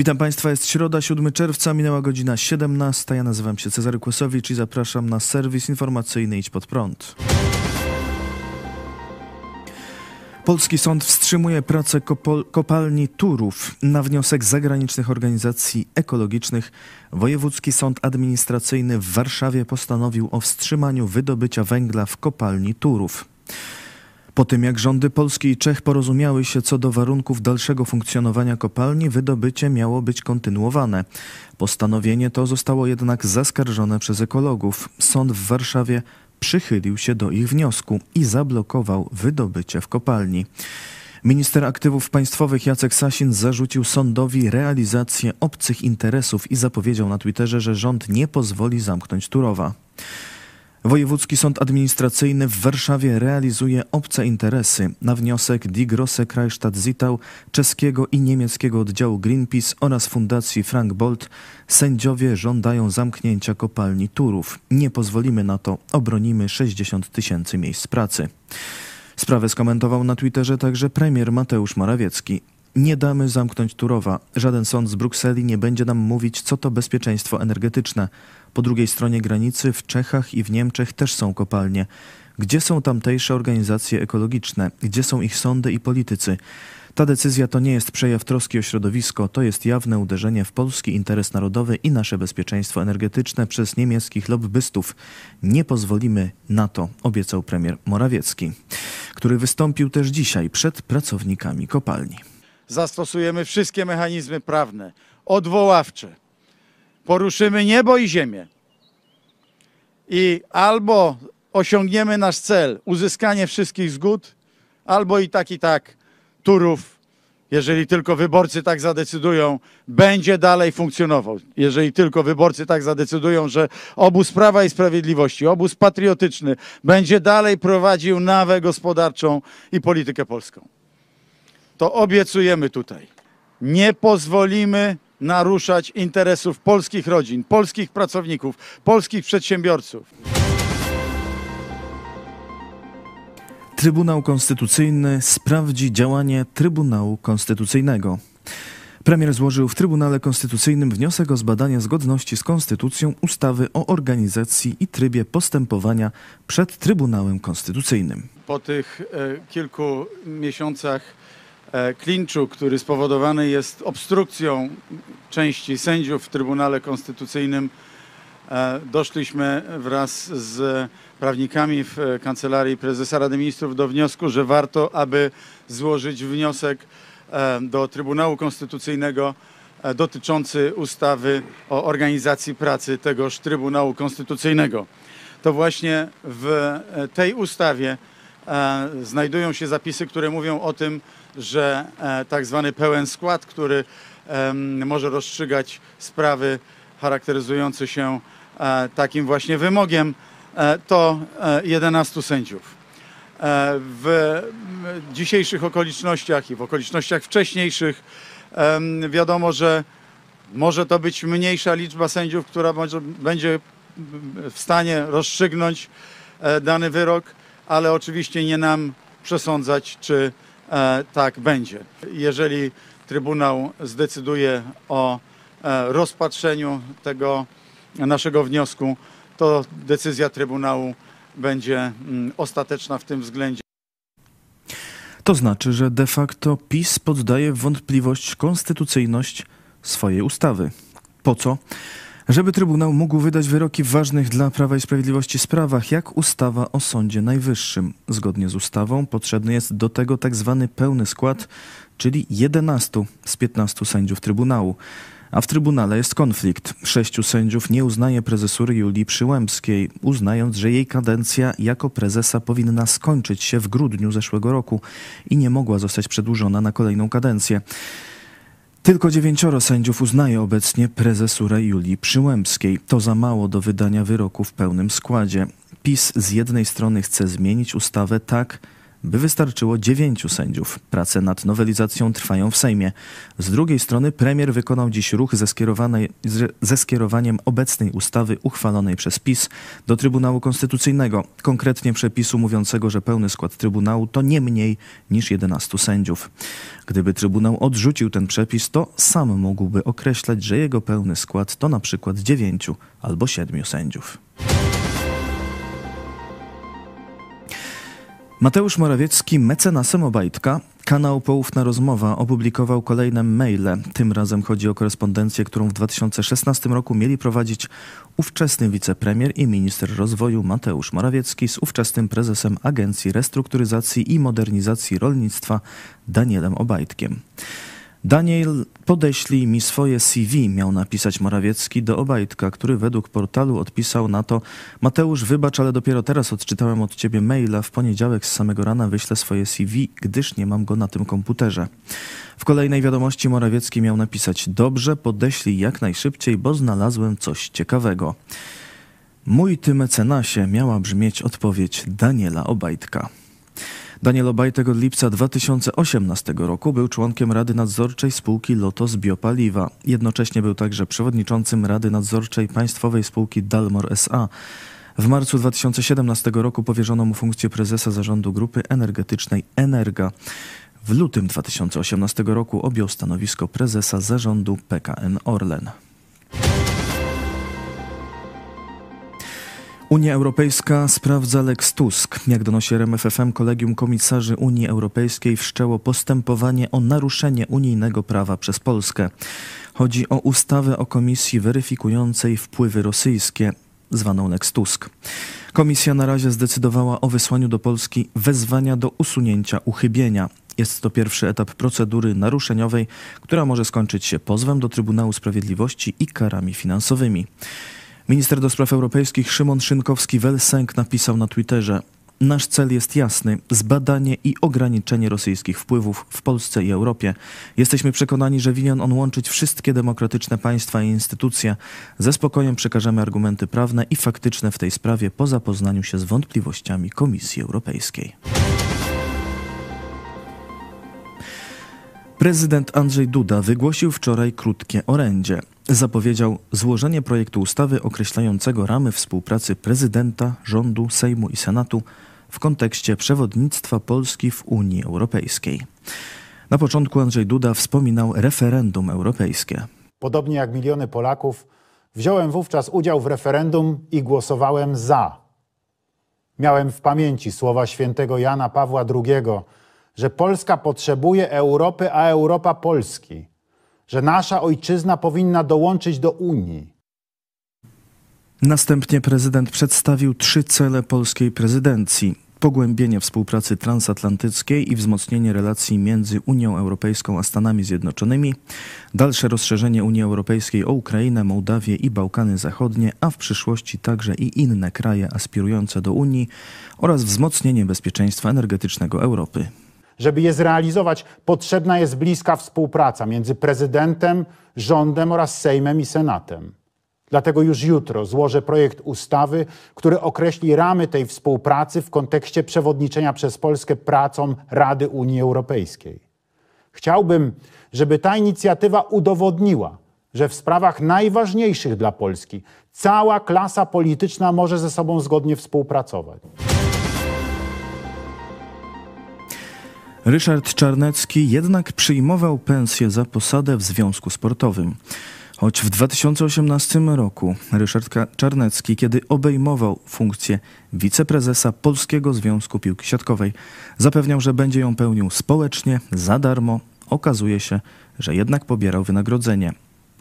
Witam Państwa, jest środa, 7 czerwca, minęła godzina 17. Ja nazywam się Cezary Kłosowicz i zapraszam na serwis informacyjny Idź Pod Prąd. Polski sąd wstrzymuje pracę kopalni Turów na wniosek zagranicznych organizacji ekologicznych. Wojewódzki Sąd Administracyjny w Warszawie postanowił o wstrzymaniu wydobycia węgla w kopalni Turów. Po tym jak rządy Polski i Czech porozumiały się co do warunków dalszego funkcjonowania kopalni, wydobycie miało być kontynuowane. Postanowienie to zostało jednak zaskarżone przez ekologów. Sąd w Warszawie przychylił się do ich wniosku i zablokował wydobycie w kopalni. Minister aktywów państwowych Jacek Sasin zarzucił sądowi realizację obcych interesów i zapowiedział na Twitterze, że rząd nie pozwoli zamknąć Turowa. Wojewódzki Sąd Administracyjny w Warszawie realizuje obce interesy. Na wniosek Die Grosse Kreisstadt Zittau, czeskiego i niemieckiego oddziału Greenpeace oraz Fundacji Frank Bolt sędziowie żądają zamknięcia kopalni Turów. Nie pozwolimy na to, obronimy 60 tysięcy miejsc pracy. Sprawę skomentował na Twitterze także premier Mateusz Morawiecki. Nie damy zamknąć Turowa. Żaden sąd z Brukseli nie będzie nam mówić, co to bezpieczeństwo energetyczne. Po drugiej stronie granicy w Czechach i w Niemczech też są kopalnie. Gdzie są tamtejsze organizacje ekologiczne? Gdzie są ich sądy i politycy? Ta decyzja to nie jest przejaw troski o środowisko, to jest jawne uderzenie w polski interes narodowy i nasze bezpieczeństwo energetyczne przez niemieckich lobbystów. Nie pozwolimy na to, obiecał premier Morawiecki, który wystąpił też dzisiaj przed pracownikami kopalni. Zastosujemy wszystkie mechanizmy prawne, odwoławcze, poruszymy niebo i ziemię i albo osiągniemy nasz cel, uzyskanie wszystkich zgód, albo i tak, i tak Turów, jeżeli tylko wyborcy tak zadecydują, będzie dalej funkcjonował. Jeżeli tylko wyborcy tak zadecydują, że obóz Prawa i Sprawiedliwości, obóz patriotyczny będzie dalej prowadził nawę gospodarczą i politykę polską. To obiecujemy tutaj. Nie pozwolimy naruszać interesów polskich rodzin, polskich pracowników, polskich przedsiębiorców. Trybunał Konstytucyjny sprawdzi działanie Trybunału Konstytucyjnego. Premier złożył w Trybunale Konstytucyjnym wniosek o zbadanie zgodności z konstytucją ustawy o organizacji i trybie postępowania przed Trybunałem Konstytucyjnym. Po tych e, kilku miesiącach klinczu, który spowodowany jest obstrukcją części sędziów w Trybunale Konstytucyjnym, e, doszliśmy wraz z prawnikami w Kancelarii Prezesa Rady Ministrów do wniosku, że warto, aby złożyć wniosek e, do Trybunału Konstytucyjnego dotyczący ustawy o organizacji pracy tegoż Trybunału Konstytucyjnego. To właśnie w tej ustawie znajdują się zapisy, które mówią o tym, że e, tak zwany pełen skład, który może rozstrzygać sprawy charakteryzujące się e, takim właśnie wymogiem, e, to 11 sędziów. W dzisiejszych okolicznościach i w okolicznościach wcześniejszych wiadomo, że może to być mniejsza liczba sędziów, która będzie w stanie rozstrzygnąć dany wyrok, ale oczywiście nie nam przesądzać, czy tak będzie. Jeżeli Trybunał zdecyduje o e, rozpatrzeniu tego naszego wniosku, to decyzja Trybunału będzie mm, ostateczna w tym względzie. To znaczy, że de facto PiS poddaje wątpliwość konstytucyjność swojej ustawy. Po co? Żeby Trybunał mógł wydać wyroki w ważnych dla Prawa i Sprawiedliwości sprawach, jak ustawa o Sądzie Najwyższym. Zgodnie z ustawą potrzebny jest do tego tak zwany pełny skład, czyli 11 z 15 sędziów Trybunału. A w Trybunale jest konflikt. Sześciu sędziów nie uznaje prezesury Julii Przyłębskiej, uznając, że jej kadencja jako prezesa powinna skończyć się w grudniu zeszłego roku i nie mogła zostać przedłużona na kolejną kadencję. Tylko dziewięcioro sędziów uznaje obecnie prezesurę Julii Przyłębskiej. To za mało do wydania wyroku w pełnym składzie. PiS z jednej strony chce zmienić ustawę tak, by wystarczyło dziewięciu sędziów. Prace nad nowelizacją trwają w Sejmie. Z drugiej strony premier wykonał dziś ruch ze, ze skierowaniem obecnej ustawy uchwalonej przez PiS do Trybunału Konstytucyjnego, konkretnie przepisu mówiącego, że pełny skład Trybunału to nie mniej niż 11 sędziów. Gdyby Trybunał odrzucił ten przepis, to sam mógłby określać, że jego pełny skład to na przykład dziewięciu albo siedmiu sędziów. Mateusz Morawiecki mecenasem Obajtka Kanał Poufna Rozmowa opublikował kolejne maile. Tym razem chodzi o korespondencję, którą w 2016 roku mieli prowadzić ówczesny wicepremier i minister rozwoju Mateusz Morawiecki z ówczesnym prezesem Agencji Restrukturyzacji i Modernizacji Rolnictwa Danielem Obajtkiem. Daniel, podeślij mi swoje CV, miał napisać Morawiecki do Obajtka, który według portalu odpisał na to Mateusz, wybacz, ale dopiero teraz odczytałem od ciebie maila. W poniedziałek z samego rana wyślę swoje CV, gdyż nie mam go na tym komputerze. W kolejnej wiadomości Morawiecki miał napisać Dobrze, podeślij jak najszybciej, bo znalazłem coś ciekawego. Mój ty mecenasie miała brzmieć odpowiedź Daniela Obajtka. Daniel Obajtek od lipca 2018 roku był członkiem Rady Nadzorczej spółki Lotos Biopaliwa. Jednocześnie był także przewodniczącym Rady Nadzorczej Państwowej Spółki Dalmor SA. W marcu 2017 roku powierzono mu funkcję prezesa zarządu grupy energetycznej Energa. W lutym 2018 roku objął stanowisko prezesa zarządu PKN Orlen. Unia Europejska sprawdza Lex Tusk. Jak donosi RMFFM, Kolegium Komisarzy Unii Europejskiej wszczęło postępowanie o naruszenie unijnego prawa przez Polskę. Chodzi o ustawę o komisji weryfikującej wpływy rosyjskie, zwaną Lex Tusk. Komisja na razie zdecydowała o wysłaniu do Polski wezwania do usunięcia uchybienia. Jest to pierwszy etap procedury naruszeniowej, która może skończyć się pozwem do Trybunału Sprawiedliwości i karami finansowymi. Minister do spraw europejskich Szymon Szynkowski-Welsenk napisał na Twitterze Nasz cel jest jasny: zbadanie i ograniczenie rosyjskich wpływów w Polsce i Europie. Jesteśmy przekonani, że winien on łączyć wszystkie demokratyczne państwa i instytucje. Ze spokojem przekażemy argumenty prawne i faktyczne w tej sprawie po zapoznaniu się z wątpliwościami Komisji Europejskiej. Prezydent Andrzej Duda wygłosił wczoraj krótkie orędzie. Zapowiedział złożenie projektu ustawy określającego ramy współpracy prezydenta, rządu, Sejmu i Senatu w kontekście przewodnictwa Polski w Unii Europejskiej. Na początku Andrzej Duda wspominał referendum europejskie. Podobnie jak miliony Polaków, wziąłem wówczas udział w referendum i głosowałem za. Miałem w pamięci słowa świętego Jana Pawła II, że Polska potrzebuje Europy, a Europa Polski, że nasza ojczyzna powinna dołączyć do Unii. Następnie prezydent przedstawił trzy cele polskiej prezydencji: pogłębienie współpracy transatlantyckiej i wzmocnienie relacji między Unią Europejską a Stanami Zjednoczonymi, dalsze rozszerzenie Unii Europejskiej o Ukrainę, Mołdawię i Bałkany Zachodnie, a w przyszłości także i inne kraje aspirujące do Unii oraz wzmocnienie bezpieczeństwa energetycznego Europy. Żeby je zrealizować, potrzebna jest bliska współpraca między prezydentem, rządem oraz Sejmem i Senatem. Dlatego już jutro złożę projekt ustawy, który określi ramy tej współpracy w kontekście przewodniczenia przez Polskę pracom Rady Unii Europejskiej. Chciałbym, żeby ta inicjatywa udowodniła, że w sprawach najważniejszych dla Polski cała klasa polityczna może ze sobą zgodnie współpracować. Ryszard Czarnecki jednak przyjmował pensję za posadę w związku sportowym. Choć w 2018 roku Ryszard Czarnecki, kiedy obejmował funkcję wiceprezesa Polskiego Związku Piłki Siatkowej, zapewniał, że będzie ją pełnił społecznie, za darmo, okazuje się, że jednak pobierał wynagrodzenie.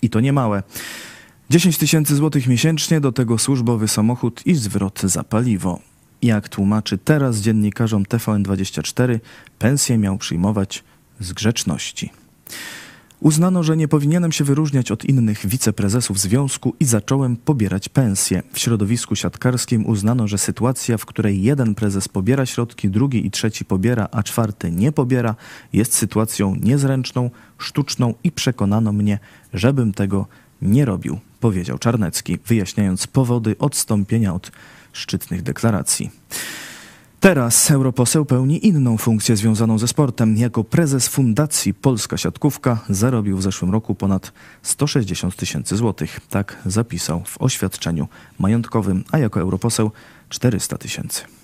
I to niemałe. 10 tysięcy złotych miesięcznie, do tego służbowy samochód i zwrot za paliwo. Jak tłumaczy teraz dziennikarzom TVN24, pensję miał przyjmować z grzeczności. Uznano, że nie powinienem się wyróżniać od innych wiceprezesów związku i zacząłem pobierać pensję. W środowisku siatkarskim uznano, że sytuacja, w której jeden prezes pobiera środki, drugi i trzeci pobiera, a czwarty nie pobiera, jest sytuacją niezręczną, sztuczną i przekonano mnie, żebym tego nie robił, powiedział Czarnecki, wyjaśniając powody odstąpienia od szczytnych deklaracji. Teraz europoseł pełni inną funkcję związaną ze sportem. Jako prezes Fundacji Polska Siatkówka zarobił w zeszłym roku ponad 160 tysięcy złotych. Tak zapisał w oświadczeniu majątkowym, a jako europoseł 400 tysięcy.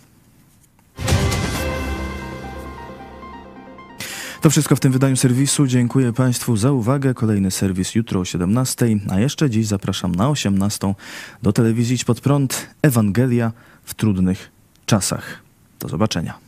To wszystko w tym wydaniu serwisu. Dziękuję Państwu za uwagę. Kolejny serwis jutro o 17, a jeszcze dziś zapraszam na 18 do telewizji Idź Pod Prąd Ewangelia w trudnych czasach. Do zobaczenia.